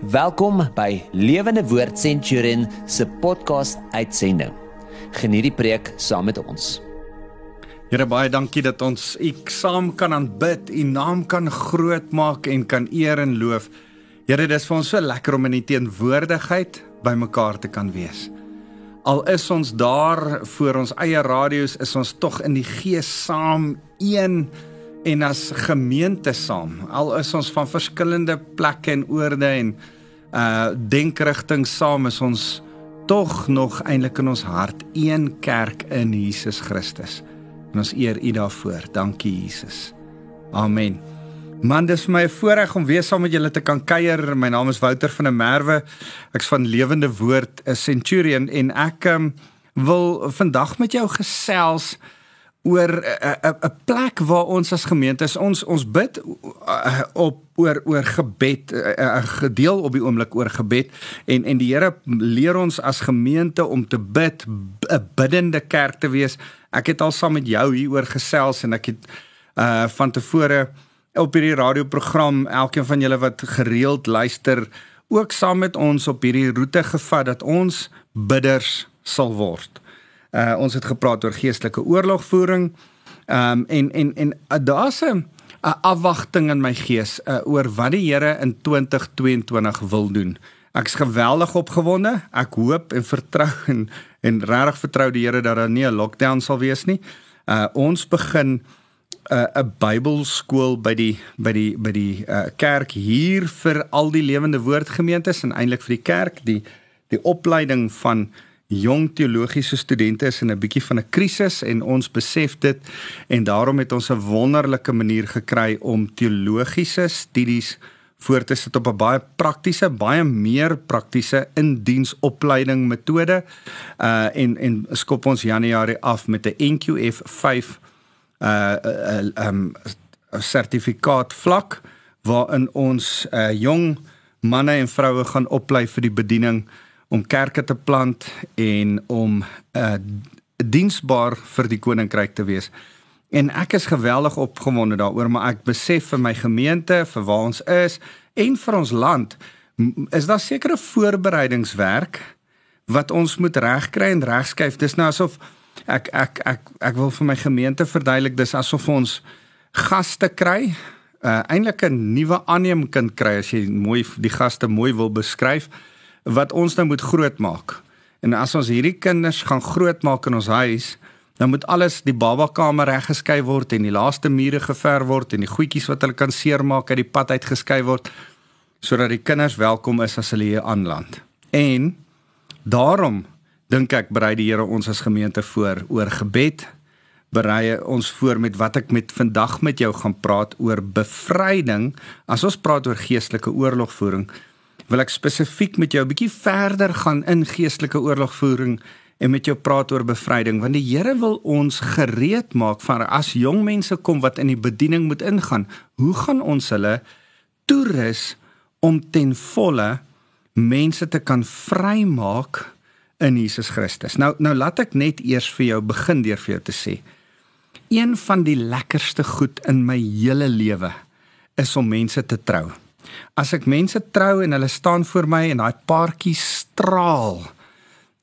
Welkom by Lewende Woord Centurion se podcast uitsending. Geniet die preek saam met ons. Here baie dankie dat ons U saam kan aanbid, U naam kan groot maak en kan eer en loof. Here, dit is vir ons so lekker om in U teenwoordigheid bymekaar te kan wees. Al is ons daar voor ons eie radio's, is ons tog in die gees saam een en as gemeente saam. Al is ons van verskillende plekke en oorde en uh denkrigting saam is ons tog nog eintlik in ons hart een kerk in Jesus Christus. En ons eer U daarvoor. Dankie Jesus. Amen. Man, dis vir my 'n voorreg om weer saam met julle te kan kuier. My naam is Wouter van der Merwe. Ek's van Lewende Woord, 'n Centurion en ek um, wil vandag met jou gesels oor 'n 'n plek waar ons as gemeente ons ons bid op oor oor gebed 'n gedeel op die oomblik oor gebed en en die Here leer ons as gemeente om te bid 'n biddende kerk te wees. Ek het al saam met jou hieroor gesels en ek het uh van tevore op hierdie radioprogram elkeen van julle wat gereeld luister ook saam met ons op hierdie roete gevat dat ons bidders sal word. Uh ons het gepraat oor geestelike oorlogvoering. Um en en en uh, daar's 'n afwagting in my gees uh, oor wat die Here in 2022 wil doen. Ek's geweldig opgewonde. Ek hoop en vertrou en en regtig vertrou die Here dat daar nie 'n lockdown sal wees nie. Uh ons begin 'n uh, 'n Bybelskool by die by die by die uh, kerk hier vir al die lewende woordgemeentes en eintlik vir die kerk die die opleiding van jong teologiese studente is in 'n bietjie van 'n krisis en ons besef dit en daarom het ons 'n wonderlike manier gekry om teologiese studies voor te sit op 'n baie praktiese, baie meer praktiese indiensopleiding metode. Uh en en skop ons Januarie af met 'n NQF 5 uh 'n uh, um sertifikaat vlak waarin ons uh jong manne en vroue gaan oplei vir die bediening om kerke te plant en om 'n uh, diensbaar vir die koninkryk te wees. En ek is geweldig opgewonde daaroor, maar ek besef vir my gemeente, vir waar ons is en vir ons land, is daar sekere voorbereidingswerk wat ons moet regkry en regskuif. Dis nou asof ek ek ek ek wil vir my gemeente verduidelik dis asof ons gaste kry, uh, eintlik 'n nuwe aanneemkind kry as jy mooi die gaste mooi wil beskryf wat ons nou moet grootmaak. En as ons hierdie kinders gaan grootmaak in ons huis, dan moet alles die babakamer reggeskei word en die laaste mure gever word en die goedjies wat hulle kan seermaak uit die pad uitgeskei word sodat die kinders welkom is as hulle hier aanland. En daarom dink ek berei die Here ons as gemeente voor oor gebed berei ons voor met wat ek met vandag met jou gaan praat oor bevryding as ons praat oor geestelike oorlogvoering wil ek spesifiek met jou 'n bietjie verder gaan in geestelike oorlogvoering en met jou praat oor bevryding want die Here wil ons gereed maak van as jong mense kom wat in die bediening moet ingaan hoe gaan ons hulle toerus om ten volle mense te kan vrymaak in Jesus Christus? Nou nou laat ek net eers vir jou begin deur vir jou te sê een van die lekkerste goed in my hele lewe is om mense te trou As ek mense trou en hulle staan voor my en daai paartjie straal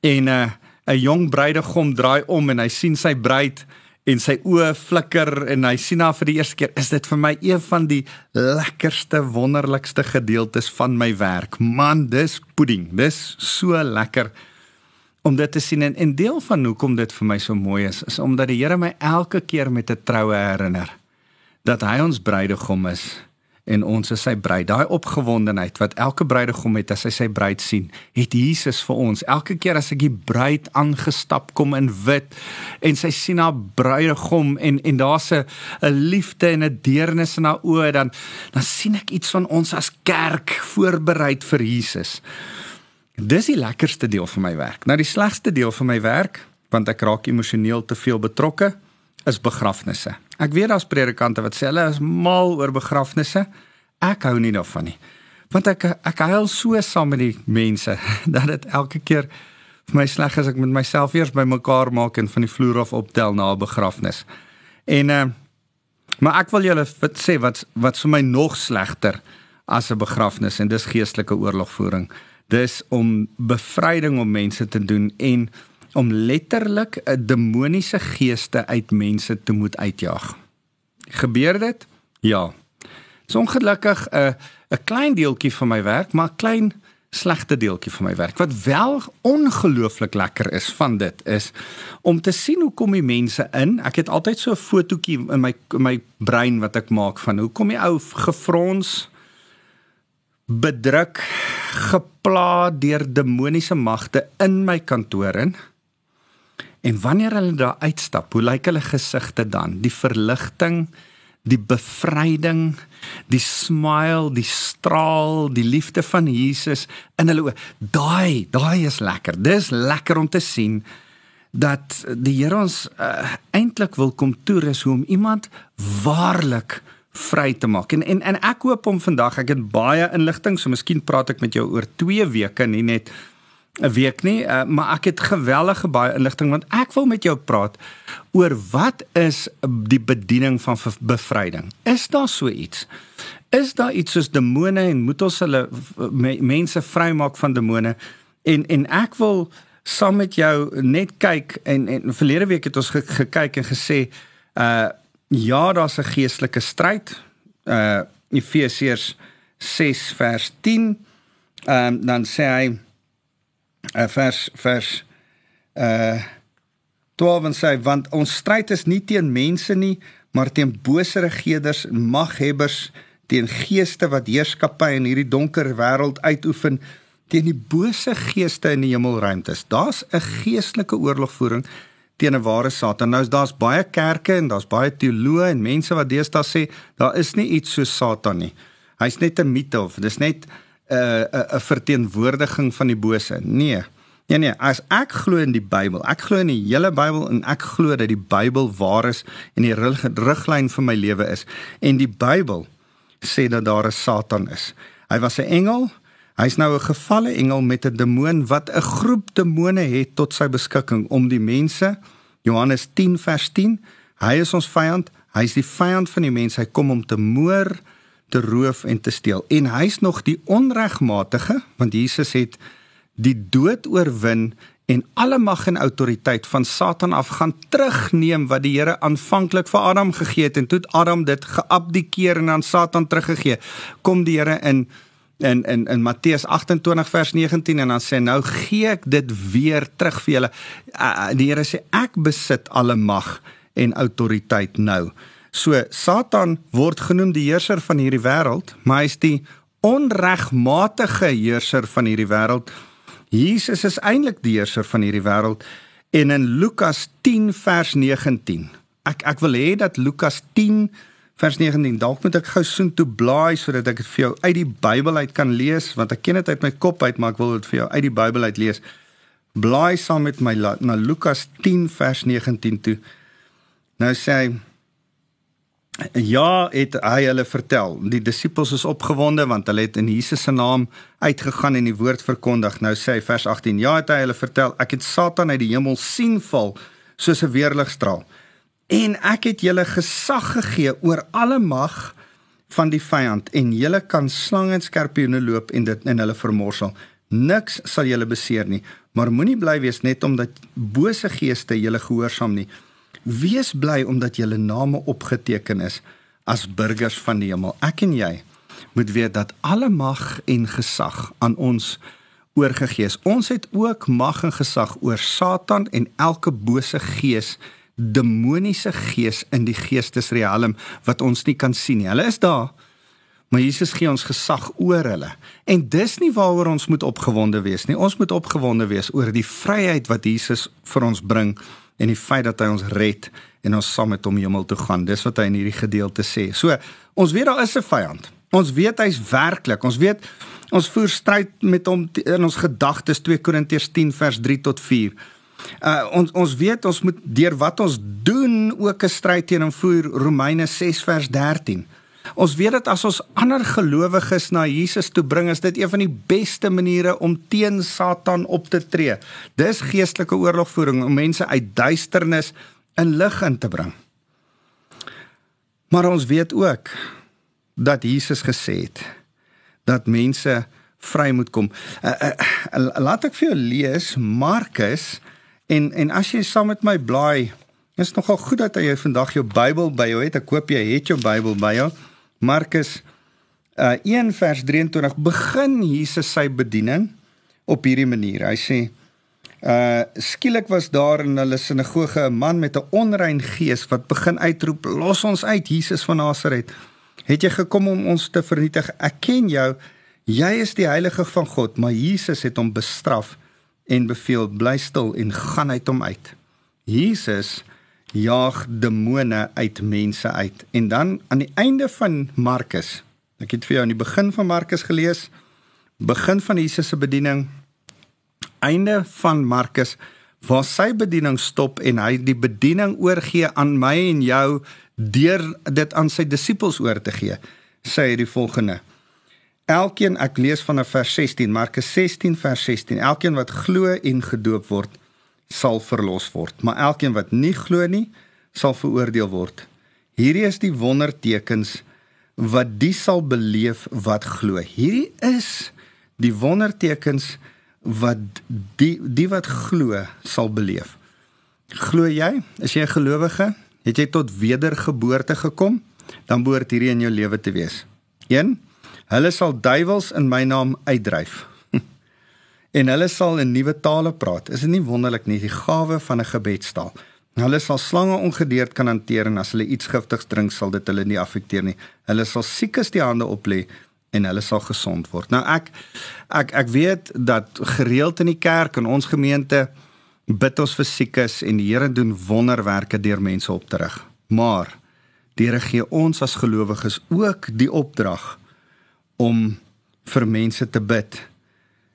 en 'n uh, 'n jong bruidegom draai om en hy sien sy bruid en sy oë flikker en hy sien haar vir die eerste keer, is dit vir my een van die lekkerste, wonderlikste gedeeltes van my werk. Man, dis pudding. Dis so lekker om dit te sien en, en deel van hoekom dit vir my so mooi is, is omdat die Here my elke keer met 'n troue herinner dat hy ons bruidegom is en ons is sy bruid. Daai opgewondenheid wat elke bruidegom het as hy sy bruid sien, het Jesus vir ons. Elke keer as ek die bruid aangestap kom in wit en sy sien haar bruidegom en en daar's 'n 'n liefde en 'n deernis in haar oë, dan dan sien ek iets van ons as kerk voorberei vir Jesus. Dis die lekkerste deel van my werk. Nou die slegste deel van my werk, want ek raak emosioneel te veel betrokke, is begrafnisse. Ek weet daar's predikante wat sê hulle is mal oor begrafnisse. Ek hou nie daarvan nie. Want ek ek huil so saam met die mense dat dit elke keer vir my sleg is ek met myself eers bymekaar maak en van die vloer af optel na 'n begrafnis. En uh maar ek wil julle sê wat wat vir my nog slegter as 'n begrafnis en dis geestelike oorlogvoering. Dis om bevryding om mense te doen en om letterlik 'n demoniese geeste uit mense te moet uitjaag. Gebeur dit? Ja. Dis ongelukkig 'n 'n klein deeltjie van my werk, maar klein slegte deeltjie van my werk. Wat wel ongelooflik lekker is van dit is om te sien hoe kom die mense in. Ek het altyd so 'n fotootjie in my in my brein wat ek maak van hoe kom die ou gefrons bedruk gepla deur demoniese magte in my kantoor in. En wanneer hulle daar uitstap, hoe lyk hulle gesigte dan? Die verligting, die bevryding, die smile, die straal, die liefde van Jesus in hulle oë. Daai, daai is lekker. Dis lekker om te sien dat die Here ons uh, eintlik wil kom toerus hoe om iemand waarlik vry te maak. En en en ek hoop om vandag, ek het baie inligting, so miskien praat ek met jou oor 2 weke, nie net 'n week nie, uh, maar ek het geweldige baie inligting want ek wil met jou praat oor wat is die bediening van bevryding? Is daar so iets? Is daar iets soos demone en moet ons hulle me, mense vrymaak van demone? En en ek wil saam met jou net kyk en en verlede week het ons ge, gekyk en gesê uh ja, daar's 'n geestelike stryd. Uh Efesiërs 6 vers 10. Ehm um, dan sê hy uh, vers vers uh 12 sê want ons stryd is nie teen mense nie maar teen bose regerders en maghebbers teen geeste wat heerskappy in hierdie donker wêreld uitoefen teen die bose geeste in die hemelruimtes. Daar's 'n geestelike oorlogvoering teen 'n ware satan. Nou daar's baie kerke en daar's baie teoloë en mense wat deesdae sê daar is nie iets so satan nie. Hy's net 'n mite of dis net 'n 'n verteenwoordiging van die bose. Nee. Nee nee, as ek glo in die Bybel, ek glo in die hele Bybel en ek glo dat die Bybel waar is en die riglyn vir my lewe is. En die Bybel sê dat daar 'n Satan is. Hy was 'n engel. Hy's nou 'n gevalle engel met 'n demoon wat 'n groep demone het tot sy beskikking om die mense Johannes 10 vers 10. Hy is ons vyand. Hy's die vyand van die mense. Hy kom om te moord te roof en te steel. En hy's nog die onregmatige want Jesus het die dood oorwin en alle mag en autoriteit van Satan af gaan terugneem wat die Here aanvanklik vir Adam gegee het en toe Adam dit geabdikeer en aan Satan teruggegee. Kom die Here in in in in Matteus 28 vers 19 en dan sê nou gee ek dit weer terug vir julle. Uh, die Here sê ek besit alle mag en autoriteit nou. So Satan word genoem die heerser van hierdie wêreld, maar hy is die onregmatige heerser van hierdie wêreld. Jesus is eintlik die heerser van hierdie wêreld en in Lukas 10 vers 19. Ek ek wil hê dat Lukas 10 vers 19 dalk moet ek gou soen toe blaai sodat ek dit vir jou uit die Bybel uit kan lees want ek ken dit uit my kop uit maar ek wil dit vir jou uit die Bybel uit lees. Blaai saam met my na Lukas 10 vers 19 toe. Nou sê hy Ja, het hy hulle vertel. Die disippels is opgewonde want hulle het in Jesus se naam uitgegaan en die woord verkondig. Nou sê hy vers 18: Ja, het hy hulle vertel, ek het Satan uit die hemel sien val soos 'n weerligstraal. En ek het julle gesag gegee oor alle mag van die vyand en julle kan slange en skorpioene loop en dit in hulle vermorsel. Niks sal julle beseer nie, maar moenie bly wees net omdat bose geeste julle gehoorsaam nie. Wees bly omdat julle name opgeteken is as burgers van die hemel. Ek en jy moet weet dat alle mag en gesag aan ons oorgegee is. Ons het ook mag en gesag oor Satan en elke bose gees, demoniese gees in die geestesriem wat ons nie kan sien nie. Hulle is daar. Maar Jesus gee ons gesag oor hulle. En dis nie waaroor ons moet opgewonde wees nie. Ons moet opgewonde wees oor die vryheid wat Jesus vir ons bring en die feit dat hy ons red en ons saam met hom hemel toe gaan. Dis wat hy in hierdie gedeelte sê. So, ons weet daar is 'n vyand. Ons weet hy's werklik. Ons weet ons voer stryd met hom in ons gedagtes 2 Korintiërs 10 vers 3 tot 4. Uh ons ons weet ons moet deur wat ons doen ook 'n stryd teen hom voer Romeine 6 vers 13. Ons weet dat as ons ander gelowiges na Jesus toe bring, is dit een van die beste maniere om teen Satan op te tree. Dis geestelike oorlogvoering om mense uit duisternis in lig in te bring. Maar ons weet ook dat Jesus gesê het dat mense vry moet kom. Uh, uh, uh, laat ek vir jou lees Markus en en as jy saam met my blaai, is nogal goed dat jy vandag jou Bybel by jou het. Ek hoop jy het jou Bybel by jou. Markus uh 1 vers 23 begin Jesus sy bediening op hierdie manier. Hy sê uh skielik was daar in hulle sinagoge 'n man met 'n onrein gees wat begin uitroep: "Los ons uit, Jesus van Nasaret. Het jy gekom om ons te vernietig? Ek ken jou." Jy is die heilige van God, maar Jesus het hom bestraf en beveel bly stil en gaan uit hom uit. Jesus jaag demone uit mense uit. En dan aan die einde van Markus. Ek het vir jou aan die begin van Markus gelees. Begin van Jesus se bediening. Einde van Markus waar sy bediening stop en hy die bediening oorgee aan my en jou deur dit aan sy disippels oor te gee. Sê hy die volgende: Elkeen ek lees van vers 16 Markus 16 vers 16 Elkeen wat glo en gedoop word sal verlos word. Maar elkeen wat nie glo nie sal veroordeel word. Hierdie is die wondertekens wat die sal beleef wat glo. Hierdie is die wondertekens wat die die wat glo sal beleef. Glo jy? Is jy 'n gelowige? Het jy tot wedergeboorte gekom? Dan behoort hierdie in jou lewe te wees. 1 Hulle sal duiwels in my naam uitdryf. En hulle sal in nuwe tale praat. Is dit nie wonderlik nie die gawe van 'n gebedstaal? Hulle sal slange ongedeerd kan hanteer en as hulle iets giftigs drink sal dit hulle nie affekteer nie. Hulle sal siekes die hande oplê en hulle sal gesond word. Nou ek ek ek weet dat gereeld in die kerk en ons gemeente bid ons vir siekes en die Here doen wonderwerke deur mense op te rig. Maar die Here gee ons as gelowiges ook die opdrag om vir mense te bid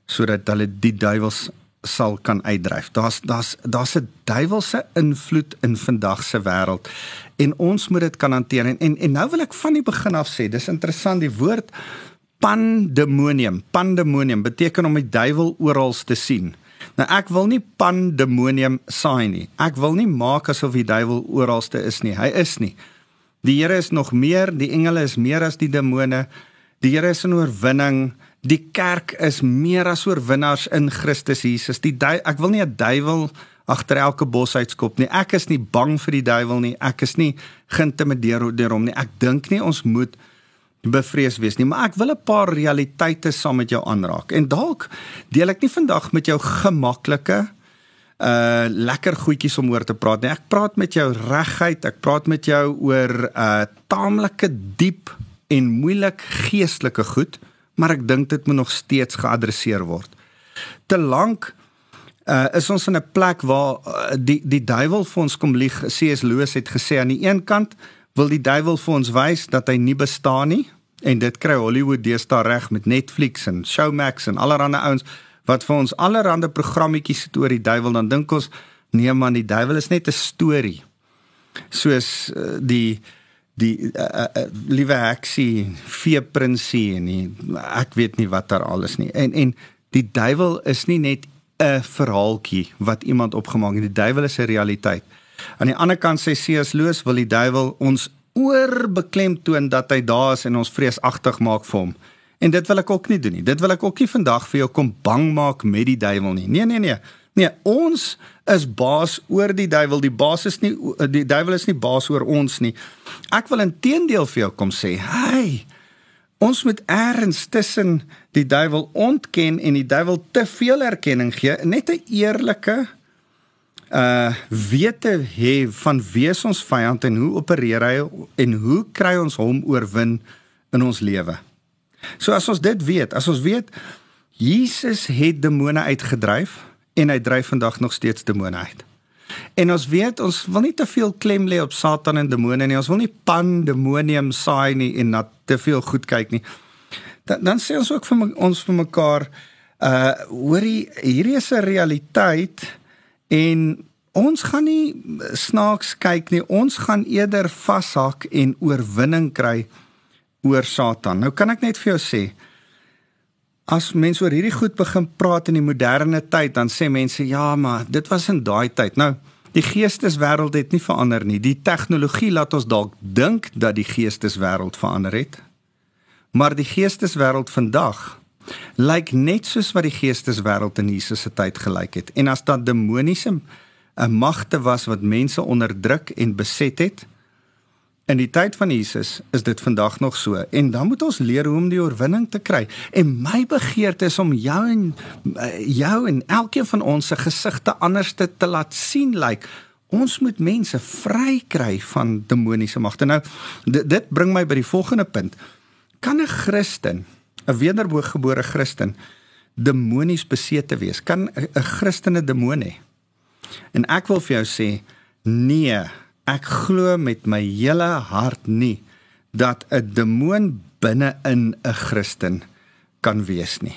sodat hulle die duiwels sal kan uitdryf. Daar's daar's daar's 'n duiwelse invloed in vandag se wêreld en ons moet dit kan hanteer en, en en nou wil ek van die begin af sê, dis interessant die woord pandemonium. Pandemonium beteken om die duiwel oral te sien. Nou ek wil nie pandemonium saai nie. Ek wil nie maak asof die duiwel oralste is nie. Hy is nie. Die Here is nog meer, die engele is meer as die demone. Die Here is in oorwinning. Die kerk is meer as oorwinnaars in Christus Jesus. Die du ek wil nie 'n duiwel agter elke bos uitskop nie. Ek is nie bang vir die duiwel nie. Ek is nie geïntimideer deur hom nie. Ek dink nie ons moet bevrees wees nie, maar ek wil 'n paar realiteite saam met jou aanraak. En dalk deel ek nie vandag met jou gemaklike uh lekker goedjies om oor te praat nie. Ek praat met jou regheid. Ek praat met jou oor uh, taamlike diep en moeilik geestelike goed, maar ek dink dit moet nog steeds geadresseer word. Te lank uh, is ons in 'n plek waar uh, die die duiwel vir ons kom lieg. C.S. Lewis het gesê aan die een kant wil die duiwel vir ons wys dat hy nie bestaan nie en dit kry Hollywood deesdae reg met Netflix en Showmax en allerlei ouens wat vir ons allerlei programmetjies het oor die duiwel dan dink ons nee man die duiwel is net 'n storie soos uh, die die uh, uh, liewe heksie veeprinsie en nie, ek weet nie wat daar alles nie. En en die duiwel is nie net 'n verhaaltjie wat iemand opgemaak het. Die duiwel is 'n realiteit. Aan die ander kant sê C.S. Lewis wil die duiwel ons oorbeklemtoon dat hy daar is en ons vreesagtig maak vir hom. En dit wil ek ook nie doen nie. Dit wil ek ook nie vandag vir jou kom bang maak met die duiwel nie. Nee nee nee. Nee, ons is baas oor die duiwel. Die baas is nie die duiwel is nie baas oor ons nie. Ek wil intedeel vir jou kom sê, hey, ons moet eers tussen die duiwel ontken en die duiwel te veel erkenning gee, net 'n eerlike uh wete hê van wie ons vyand en hoe opereer hy en hoe kry ons hom oorwin in ons lewe. So as ons dit weet, as ons weet Jesus het demone uitgedryf, en hy dryf vandag nog steeds demone uit. En ons weet ons wil nie te veel klem lê op Satan en demone nie. Ons wil nie pandemonium saai nie en na te veel goed kyk nie. Dan dan sê ons ook vir my, ons vir mekaar uh hoorie hierdie is 'n realiteit en ons gaan nie snaaks kyk nie. Ons gaan eerder vashak en oorwinning kry oor Satan. Nou kan ek net vir jou sê, as mense oor hierdie goed begin praat in die moderne tyd, dan sê mense ja, maar dit was in daai tyd. Nou, die geesteswêreld het nie verander nie. Die tegnologie laat ons dalk dink dat die geesteswêreld verander het. Maar die geesteswêreld vandag lyk net soos wat die geesteswêreld in Jesus se tyd gelyk het. En as daar demoniese 'n eh, magte was wat mense onderdruk en beset het, in die tyd van Jesus is dit vandag nog so. En dan moet ons leer hoe om die oorwinning te kry. En my begeerte is om jou en eh, jou en elkeen van ons se gesigte anders te, te laat sien lyk. Like, ons moet mense vry kry van demoniese magte. Nou dit, dit bring my by die volgende punt. Kan 'n Christen 'n wedergebore Christen demonies besete wees? Kan 'n Christen 'n demoon hê? En ek wil vir jou sê, nee, ek glo met my hele hart nie dat 'n demoon binne in 'n Christen kan wees nie.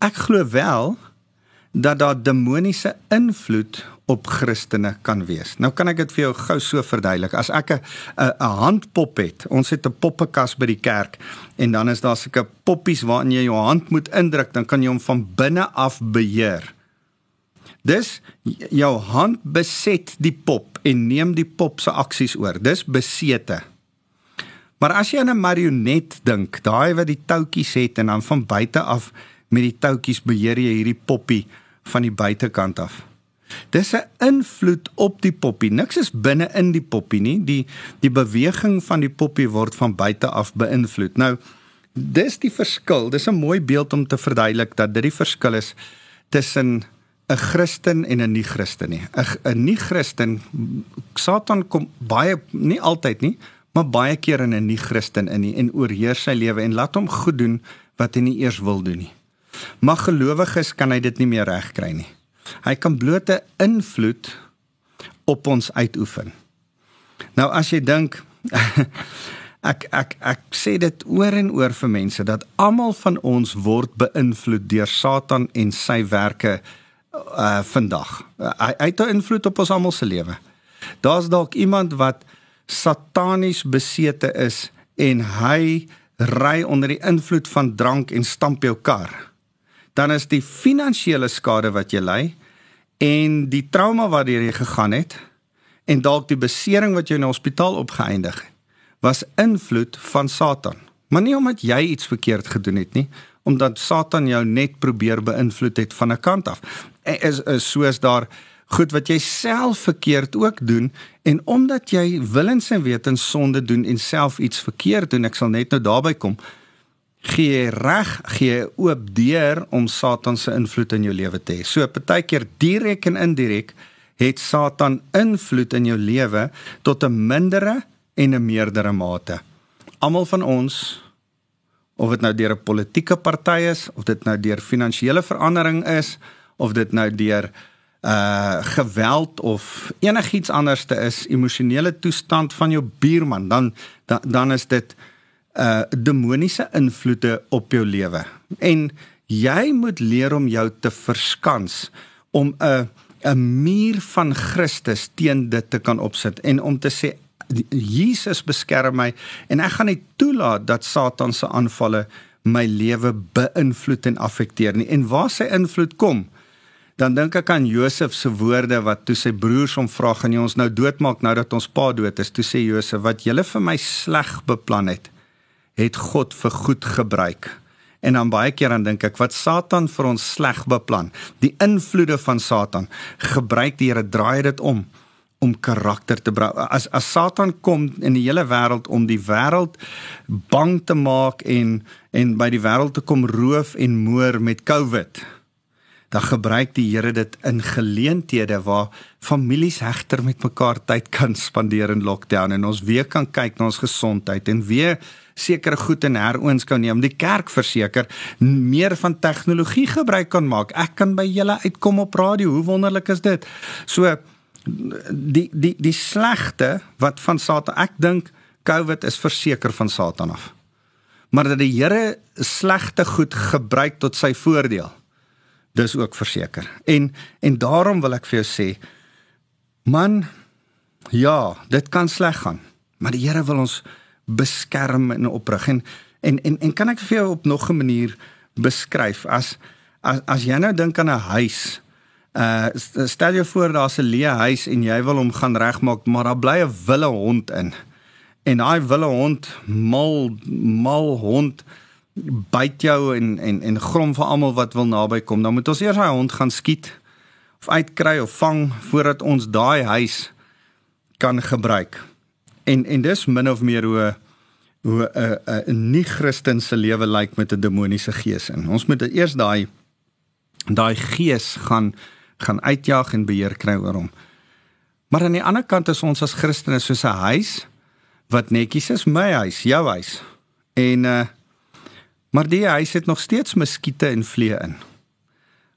Ek glo wel dat daar demoniese invloed op Christene kan wees. Nou kan ek dit vir jou gou so verduidelik. As ek 'n 'n handpop het, ons het 'n poppekas by die kerk en dan is daar sulke poppies waarin jy jou hand moet indruk, dan kan jy hom van binne af beheer. Dis jou hand beset die pop en neem die pop se aksies oor. Dis besete. Maar as jy aan 'n marionet dink, daai wat die touwtjies het en dan van buite af met die touwtjies beheer jy hierdie poppie van die buitekant af. Dis 'n invloed op die poppie. Niks is binne in die poppie nie. Die die beweging van die poppie word van buite af beïnvloed. Nou, dis die verskil. Dis 'n mooi beeld om te verduidelik dat dit die verskil is tussen 'n Christen en 'n nie-Christen nie. 'n nie-Christen Satan kom baie nie altyd nie, maar baie keer in 'n nie-Christen in nie, en oorheers sy lewe en laat hom goed doen wat hy nie eers wil doen nie. Maar gelowiges kan hy dit nie meer regkry nie. Hy kan bloot 'n invloed op ons uitoefen. Nou as jy dink ek ek ek sê dit oor en oor vir mense dat almal van ons word beïnvloed deur Satan en sy werke uh vandag. Hy, hy het 'n invloed op ons almal se lewe. Daar's dalk iemand wat satanies besete is en hy ry onder die invloed van drank en stamp jou kar dan is die finansiële skade wat jy ly en die trauma wat jy gegaan het en dalk die besering wat jy in die hospitaal opgeëindig het was invloed van Satan. Maar nie omdat jy iets verkeerd gedoen het nie, omdat Satan jou net probeer beïnvloed het van 'n kant af. Is is soos daar goed wat jy self verkeerd ook doen en omdat jy willens en wetens sonde doen en self iets verkeerd doen, ek sal net nou daarby kom gee reg gee oop deur om Satan se invloed in jou lewe te hê. So partykeer direk en indirek het Satan invloed in jou lewe tot 'n mindere en 'n meerdere mate. Almal van ons of dit nou deur 'n politieke party is of dit nou deur finansiële verandering is of dit nou deur uh geweld of enigiets anderste is emosionele toestand van jou buurman dan dan, dan is dit uh demoniese invloede op jou lewe. En jy moet leer om jou te verskans om 'n 'n muur van Christus teen dit te kan opsit en om te sê Jesus beskerm my en ek gaan nie toelaat dat Satan se aanvalle my lewe beïnvloed en affekteer nie. En waar sy invloed kom, dan dink ek aan Josef se woorde wat toe sy broers hom vra gaan jy ons nou doodmaak nou dat ons pa dood is. Toe sê Josef wat julle vir my sleg beplan het, het God vir goed gebruik. En dan baie keer dan dink ek wat Satan vir ons sleg beplan, die invloede van Satan, gebruik die Here draai dit om om karakter te bou. As as Satan kom in die hele wêreld om die wêreld bang te maak en en by die wêreld te kom roof en moor met COVID, dan gebruik die Here dit in geleenthede waar families hegter met mekaar tyd kan spandeer in lockdown en ons weer kan kyk na ons gesondheid en weer sekere goed in heroonskou neem. Die kerk verseker meer van tegnologie gebruik kan maak. Ek kan by julle uitkom op radio. Hoe wonderlik is dit? So die die die slegte wat van Satan ek dink COVID is verseker van Satan af. Maar dat die Here slegte goed gebruik tot sy voordeel. Dis ook verseker. En en daarom wil ek vir jou sê man ja, dit kan sleg gaan. Maar die Here wil ons beskerm en oprig en en en, en kan ek vir jou op nog 'n manier beskryf as as as jy nou dink aan 'n huis uh stel jou voor daar's 'n leë huis en jy wil hom gaan regmaak maar daar bly 'n wille hond in. En daai wille hond mal mal hond byt jou en en en grom vir almal wat wil naby kom. Dan moet ons eers daai hond gaan skiet of uitkry of vang voordat ons daai huis kan gebruik. En en dis min of meer hoe hoe 'n 'n nie Christen se lewe lyk met 'n demoniese gees in. Ons moet eers daai daai gees gaan gaan uitjaag en beheer kry oor hom maar aan die ander kant is ons as Christene soos 'n huis wat netjies is, my huis, jou huis. En uh maar die huis het nog steeds muskiete en vliee in.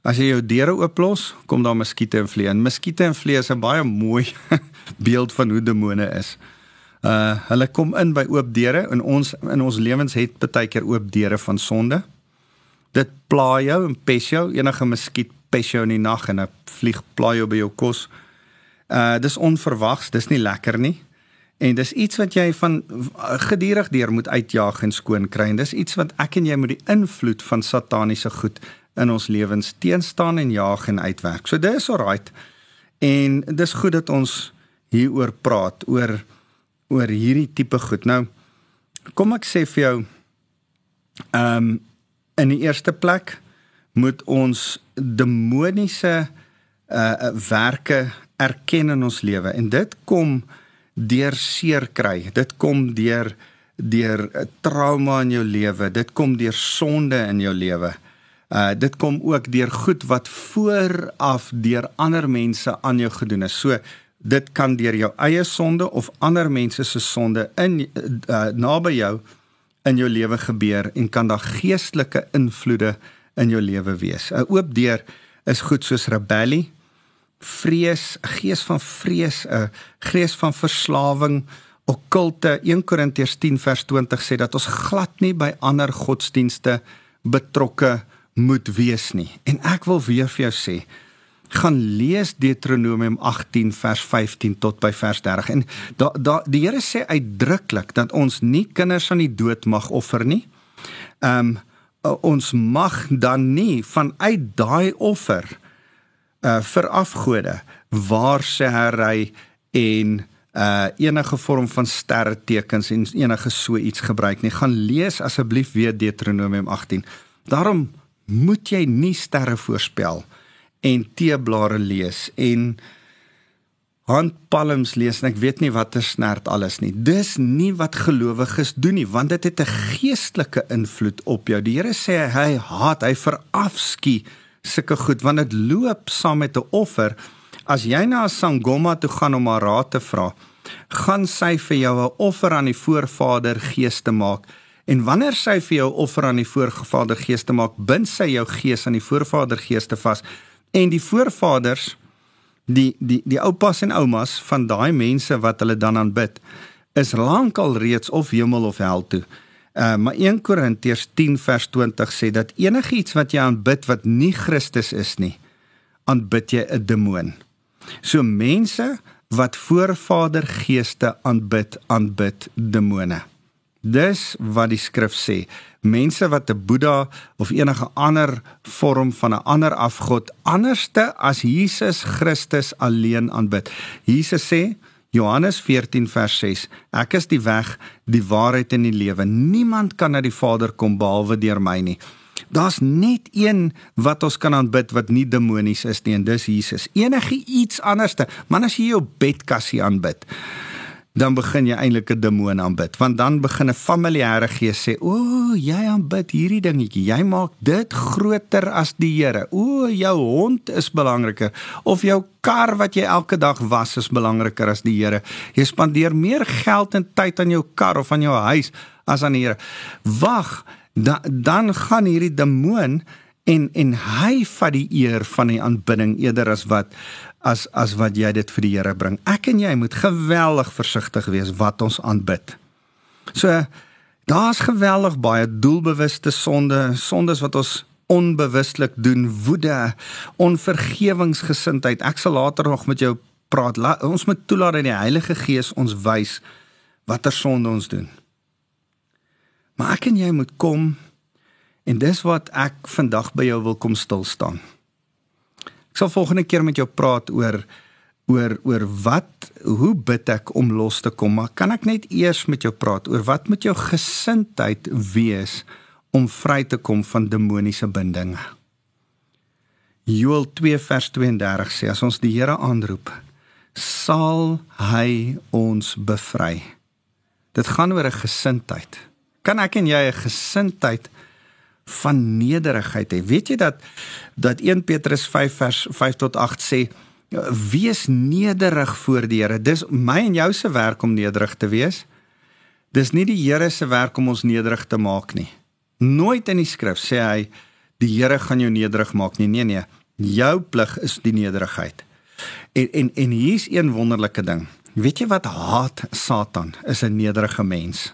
As jy jou deure ooplos, kom daar muskiete en vliee in. Muskiete en vliee is 'n baie mooi beeld van hoe demone is. Uh hulle kom in by oop deure en ons in ons lewens het baie keer oop deure van sonde. Dit pla jou en pes jou, enige muskiet pes jou in die nag en 'n vlieg pla jou by jou kos. Uh dis onverwags, dis nie lekker nie. En dis iets wat jy van gedurig deur moet uitjaag en skoon kry. En dis iets wat ek en jy moet die invloed van sataniese goed in ons lewens teenstaan en jaag en uitwerk. So dis alright. En dis goed dat ons hieroor praat oor oor hierdie tipe goed. Nou kom ek sê vir jou ehm um, in die eerste plek moet ons demoniese uh werke erken in ons lewe en dit kom deur seer kry. Dit kom deur deur trauma in jou lewe. Dit kom deur sonde in jou lewe. Uh dit kom ook deur goed wat vooraf deur ander mense aan jou gedoen is. So dit kan deur jou eie sonde of ander mense se sonde in uh, naby jou in jou lewe gebeur en kan daar geestelike invloede in jou lewe wees. 'n Oop deur is goed soos rebellie, vrees, 'n gees van vrees, 'n gees van verslawing, okkulte. 1 Korintiërs 10 vers 20 sê dat ons glad nie by ander godsdienste betrokke moet wees nie. En ek wil weer vir jou sê, gaan lees Deuteronomium 18 vers 15 tot by vers 30. En da, da die Here sê uitdruklik dat ons nie kinders aan die dood mag offer nie. Ehm um, ons mag dan nie vanuit daai offer uh vir afgode waar sê hy en uh enige vorm van sterretekens en enige so iets gebruik nie. Gaan lees asseblief weer Deuteronomium 18 daarom moet jy nie sterre voorspel en teeblare lees en handpalms lees en ek weet nie watter snert alles nie dis nie wat gelowiges doen nie want dit het 'n geestelike invloed op jou die Here sê hy haat hy verafskie sulke goed want dit loop saam met 'n offer. As jy na 'n sangoma toe gaan om haar raad te vra, gaan sy vir jou 'n offer aan die voorvader gees te maak. En wanneer sy vir jou offer aan die voorvader gees te maak, bind sy jou gees aan die voorvader gees te vas. En die voorvaders die die die oupas en oumas van daai mense wat hulle dan aanbid, is lankal reeds of hemel of hel toe. Uh, maar 1 Korintiërs 10 vers 20 sê dat enigiets wat jy aanbid wat nie Christus is nie, aanbid jy 'n demoon. So mense wat voorvader geeste aanbid, aanbid demone. Dis wat die skrif sê. Mense wat 'n Boeddha of enige ander vorm van 'n ander afgod anderste as Jesus Christus alleen aanbid. Jesus sê Johannes 14 vers 6 Ek is die weg, die waarheid en die lewe. Niemand kan na die Vader kom behalwe deur my nie. Daar's net een wat ons kan aanbid wat nie demonies is nie en dis Jesus. Enige iets anderste, man as jy jou bedkassie aanbid dan begin jy eintlik 'n demoon aanbid. Want dan begin 'n familiêre gees sê o jy aanbid hierdie dingetjie. Jy maak dit groter as die Here. O jou hond is belangriker. Of jou kar wat jy elke dag was is belangriker as die Here. Jy spandeer meer geld en tyd aan jou kar of aan jou huis as aan die Here. Wag da, dan gaan hierdie demoon en en hy vat die eer van die aanbidding eerder as wat as as wat jy dit vir die Here bring. Ek en jy moet geweldig versigtig wees wat ons aanbid. So daar's geweldig baie doelbewuste sonde, sondes wat ons onbewustelik doen, woede, onvergewingsgesindheid. Ek sal later nog met jou praat. La, ons moet toelaat dat die Heilige Gees ons wys watter sonde ons doen. Maar ek en jy moet kom en dis wat ek vandag by jou wil kom stil staan. Ek sal volgende keer met jou praat oor oor oor wat hoe bid ek om los te kom maar kan ek net eers met jou praat oor wat moet jou gesindheid wees om vry te kom van demoniese bindinge? Joel 2 vers 32 sê as ons die Here aanroep sal hy ons bevry. Dit gaan oor 'n gesindheid. Kan ek en jy 'n gesindheid van nederigheid hê weet jy dat dat 1 Petrus 5 vers 5 tot 8 sê wees nederig voor die Here. Dis my en jou se werk om nederig te wees. Dis nie die Here se werk om ons nederig te maak nie. Nooit in die skrif sê hy die Here gaan jou nederig maak nie. Nee nee, jou plig is die nederigheid. En en en hier's een wonderlike ding. Weet jy wat haat Satan is 'n nederige mens.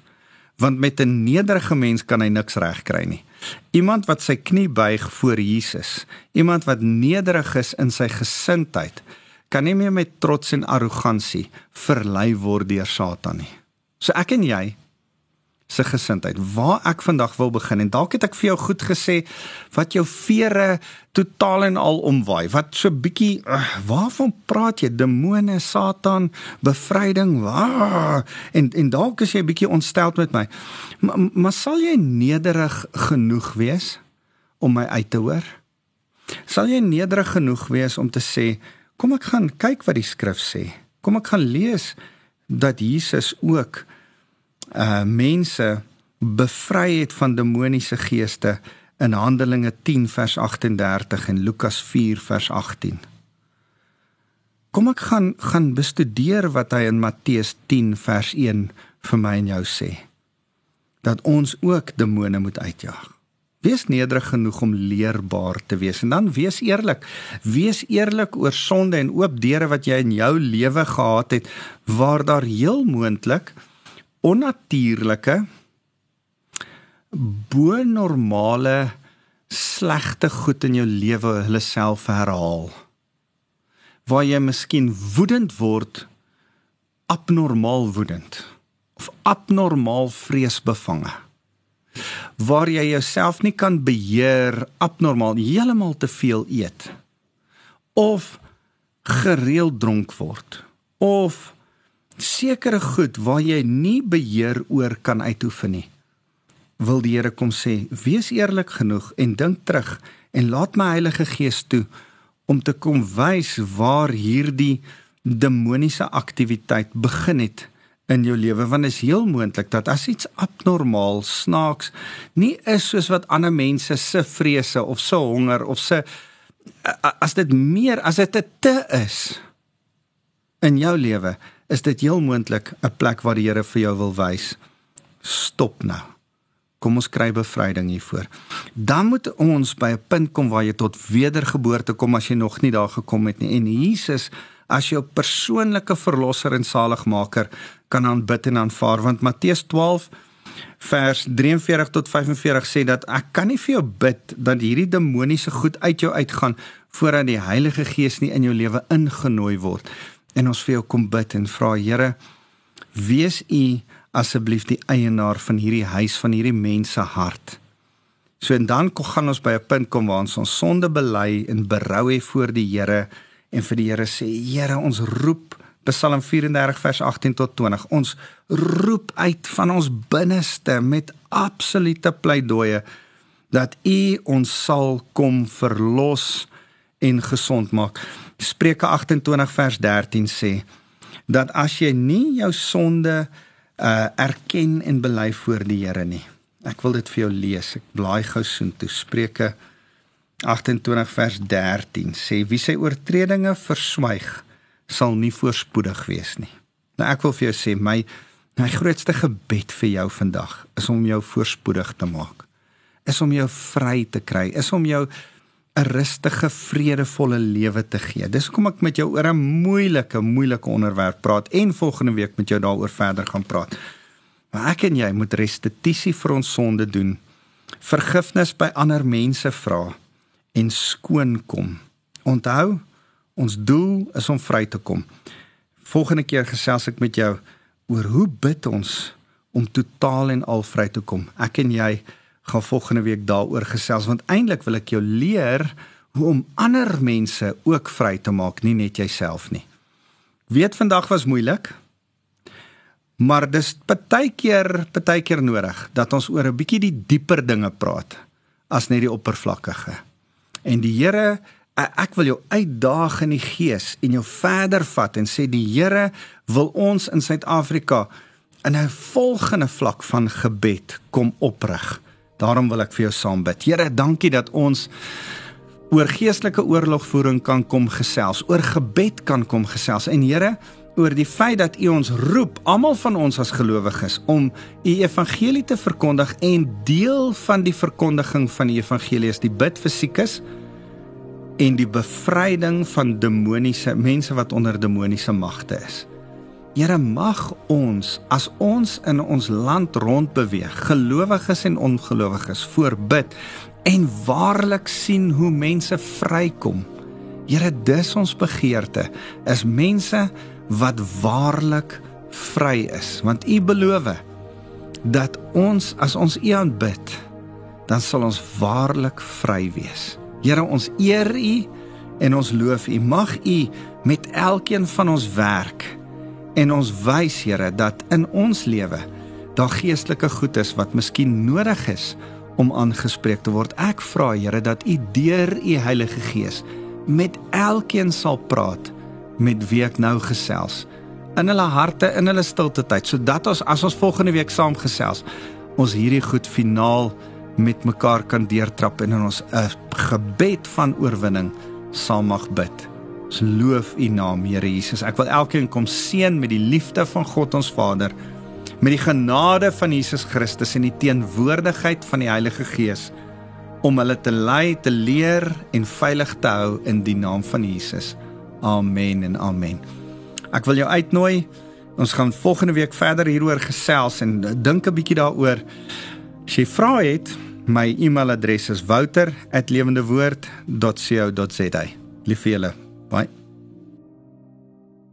Want met 'n nederige mens kan hy niks regkry nie. Iemand wat sy knie buig voor Jesus, iemand wat nederig is in sy gesindheid, kan nie meer met trots en arrogansie verlei word deur Satan nie. So ek en jy se gesindheid. Waar ek vandag wil begin en dalk het ek vir jou goed gesê wat jou vere totaal en al omwaai. Wat so bietjie uh, waarvan praat jy? Demone, Satan, bevryding. Waar? En en dalk is jy bietjie ontsteld met my. Maar, maar sal jy nederig genoeg wees om my uit te hoor? Sal jy nederig genoeg wees om te sê, kom ek gaan kyk wat die skrif sê. Kom ek gaan lees dat Jesus ook uh mense bevry het van demoniese geeste in Handelinge 10 vers 38 en Lukas 4 vers 18. Kom ek gaan gaan bestudeer wat hy in Matteus 10 vers 1 vir my en jou sê. Dat ons ook demone moet uitjaag. Wees nederig genoeg om leerbaar te wees en dan wees eerlik. Wees eerlik oor sonde en oop deure wat jy in jou lewe gehad het waar daar heel moontlik onnatuurlike bo normale slegte goed in jou lewe hulle self herhaal. Waar jy miskien woedend word abnormaal woedend of abnormaal vreesbevange. Waar jy jouself nie kan beheer abnormaal heeltemal te veel eet of gereeld dronk word of sekere goed waar jy nie beheer oor kan uitoefen nie. Wil die Here kom sê, wees eerlik genoeg en dink terug en laat my Heilige Gees toe om te kom wys waar hierdie demoniese aktiwiteit begin het in jou lewe want is heel moontlik dat as iets abnormaal snaaks nie is soos wat ander mense se vrese of se honger of se as dit meer as dit te is in jou lewe is dit heel moontlik 'n plek waar die Here vir jou wil wys. Stop nou. Kom ons kry bevryding hiervoor. Dan moet ons by 'n punt kom waar jy tot wedergeboorte kom as jy nog nie daar gekom het nie. En Jesus as jou persoonlike verlosser en saligmaker kan aanbid en aanvaar want Matteus 12 vers 43 tot 45 sê dat ek kan nie vir jou bid dat hierdie demoniese goed uit jou uitgaan voordat die Heilige Gees nie in jou lewe ingenooi word en ons vir jou kom bid en vra Here wees u asseblief die eienaar van hierdie huis van hierdie mense hart. So en dan kom gaan ons by 'n punt kom waar ons ons sonde bely en berou hê voor die Here en vir die Here sê Here ons roep Psalm 34 vers 18 tot 20 ons roep uit van ons binneste met absolute pleidooie dat u ons sal kom verlos en gesond maak. Spreuke 28 vers 13 sê dat as jy nie jou sonde uh erken en bely voor die Here nie. Ek wil dit vir jou lees. Ek blaai gou soontoe. Spreuke 28 vers 13 sê wie sy oortredinge verswyg sal nie voorspoedig wees nie. Nou ek wil vir jou sê my my grootste gebed vir jou vandag is om jou voorspoedig te maak. Is om jou vry te kry, is om jou 'n rustige, vredevolle lewe te gee. Dis hoekom ek met jou oor 'n moeilike, moeilike onderwerp praat en volgende week met jou daaroor verder gaan praat. Maar ek en jy moet restituisie vir ons sonde doen. Vergifnis by ander mense vra en skoon kom. Onthou, ons doel is om vry te kom. Volgende keer gesels ek met jou oor hoe bid ons om totaal en al vry te kom. Ek en jy gaan volgende week daaroor gesels want eintlik wil ek jou leer hoe om ander mense ook vry te maak, nie net jouself nie. weet vandag was moeilik. Maar dis baie keer, baie keer nodig dat ons oor 'n bietjie die dieper dinge praat as net die oppervlakkige. En die Here, ek wil jou uitdaag in die gees en jou verder vat en sê die Here wil ons in Suid-Afrika in 'n volgende vlak van gebed kom oprig. Daarom wil ek vir jou saam bid. Here, dankie dat ons oor geestelike oorlogvoering kan kom gesels, oor gebed kan kom gesels. En Here, oor die feit dat U ons roep, almal van ons as gelowiges, om U evangelie te verkondig en deel van die verkondiging van die evangelie is die bid vir siekes en die bevryding van demoniese mense wat onder demoniese magte is. Here mag ons as ons in ons land rondbeweeg, gelowiges en ongelowiges, voorbid en waarlik sien hoe mense vrykom. Here, dis ons begeerte, is mense wat waarlik vry is, want U beloof dat ons as ons U aanbid, dan sal ons waarlik vry wees. Here, ons eer U en ons loof U. Mag U met elkeen van ons werk en ons wys Here dat in ons lewe daar geestelike goed is wat miskien nodig is om aangespreek te word. Ek vra Here dat U deur U Heilige Gees met elkeen sal praat met wie ek nou gesels in hulle harte in hulle stilte tyd sodat ons as ons volgende week saam gesels ons hierdie goed finaal met mekaar kan deurtrap en in ons 'n gebed van oorwinning saam mag bid. Ons loof U naam, Here Jesus. Ek wil elkeen kom seën met die liefde van God ons Vader, met die genade van Jesus Christus en die teenwoordigheid van die Heilige Gees om hulle te lei, te leer en veilig te hou in die naam van Jesus. Amen en amen. Ek wil jou uitnooi. Ons gaan volgende week verder hieroor gesels en dink 'n bietjie daaroor. As jy vra het, my e-mailadres is wouter@lewendewoord.co.za. Lief vir julle. Bye.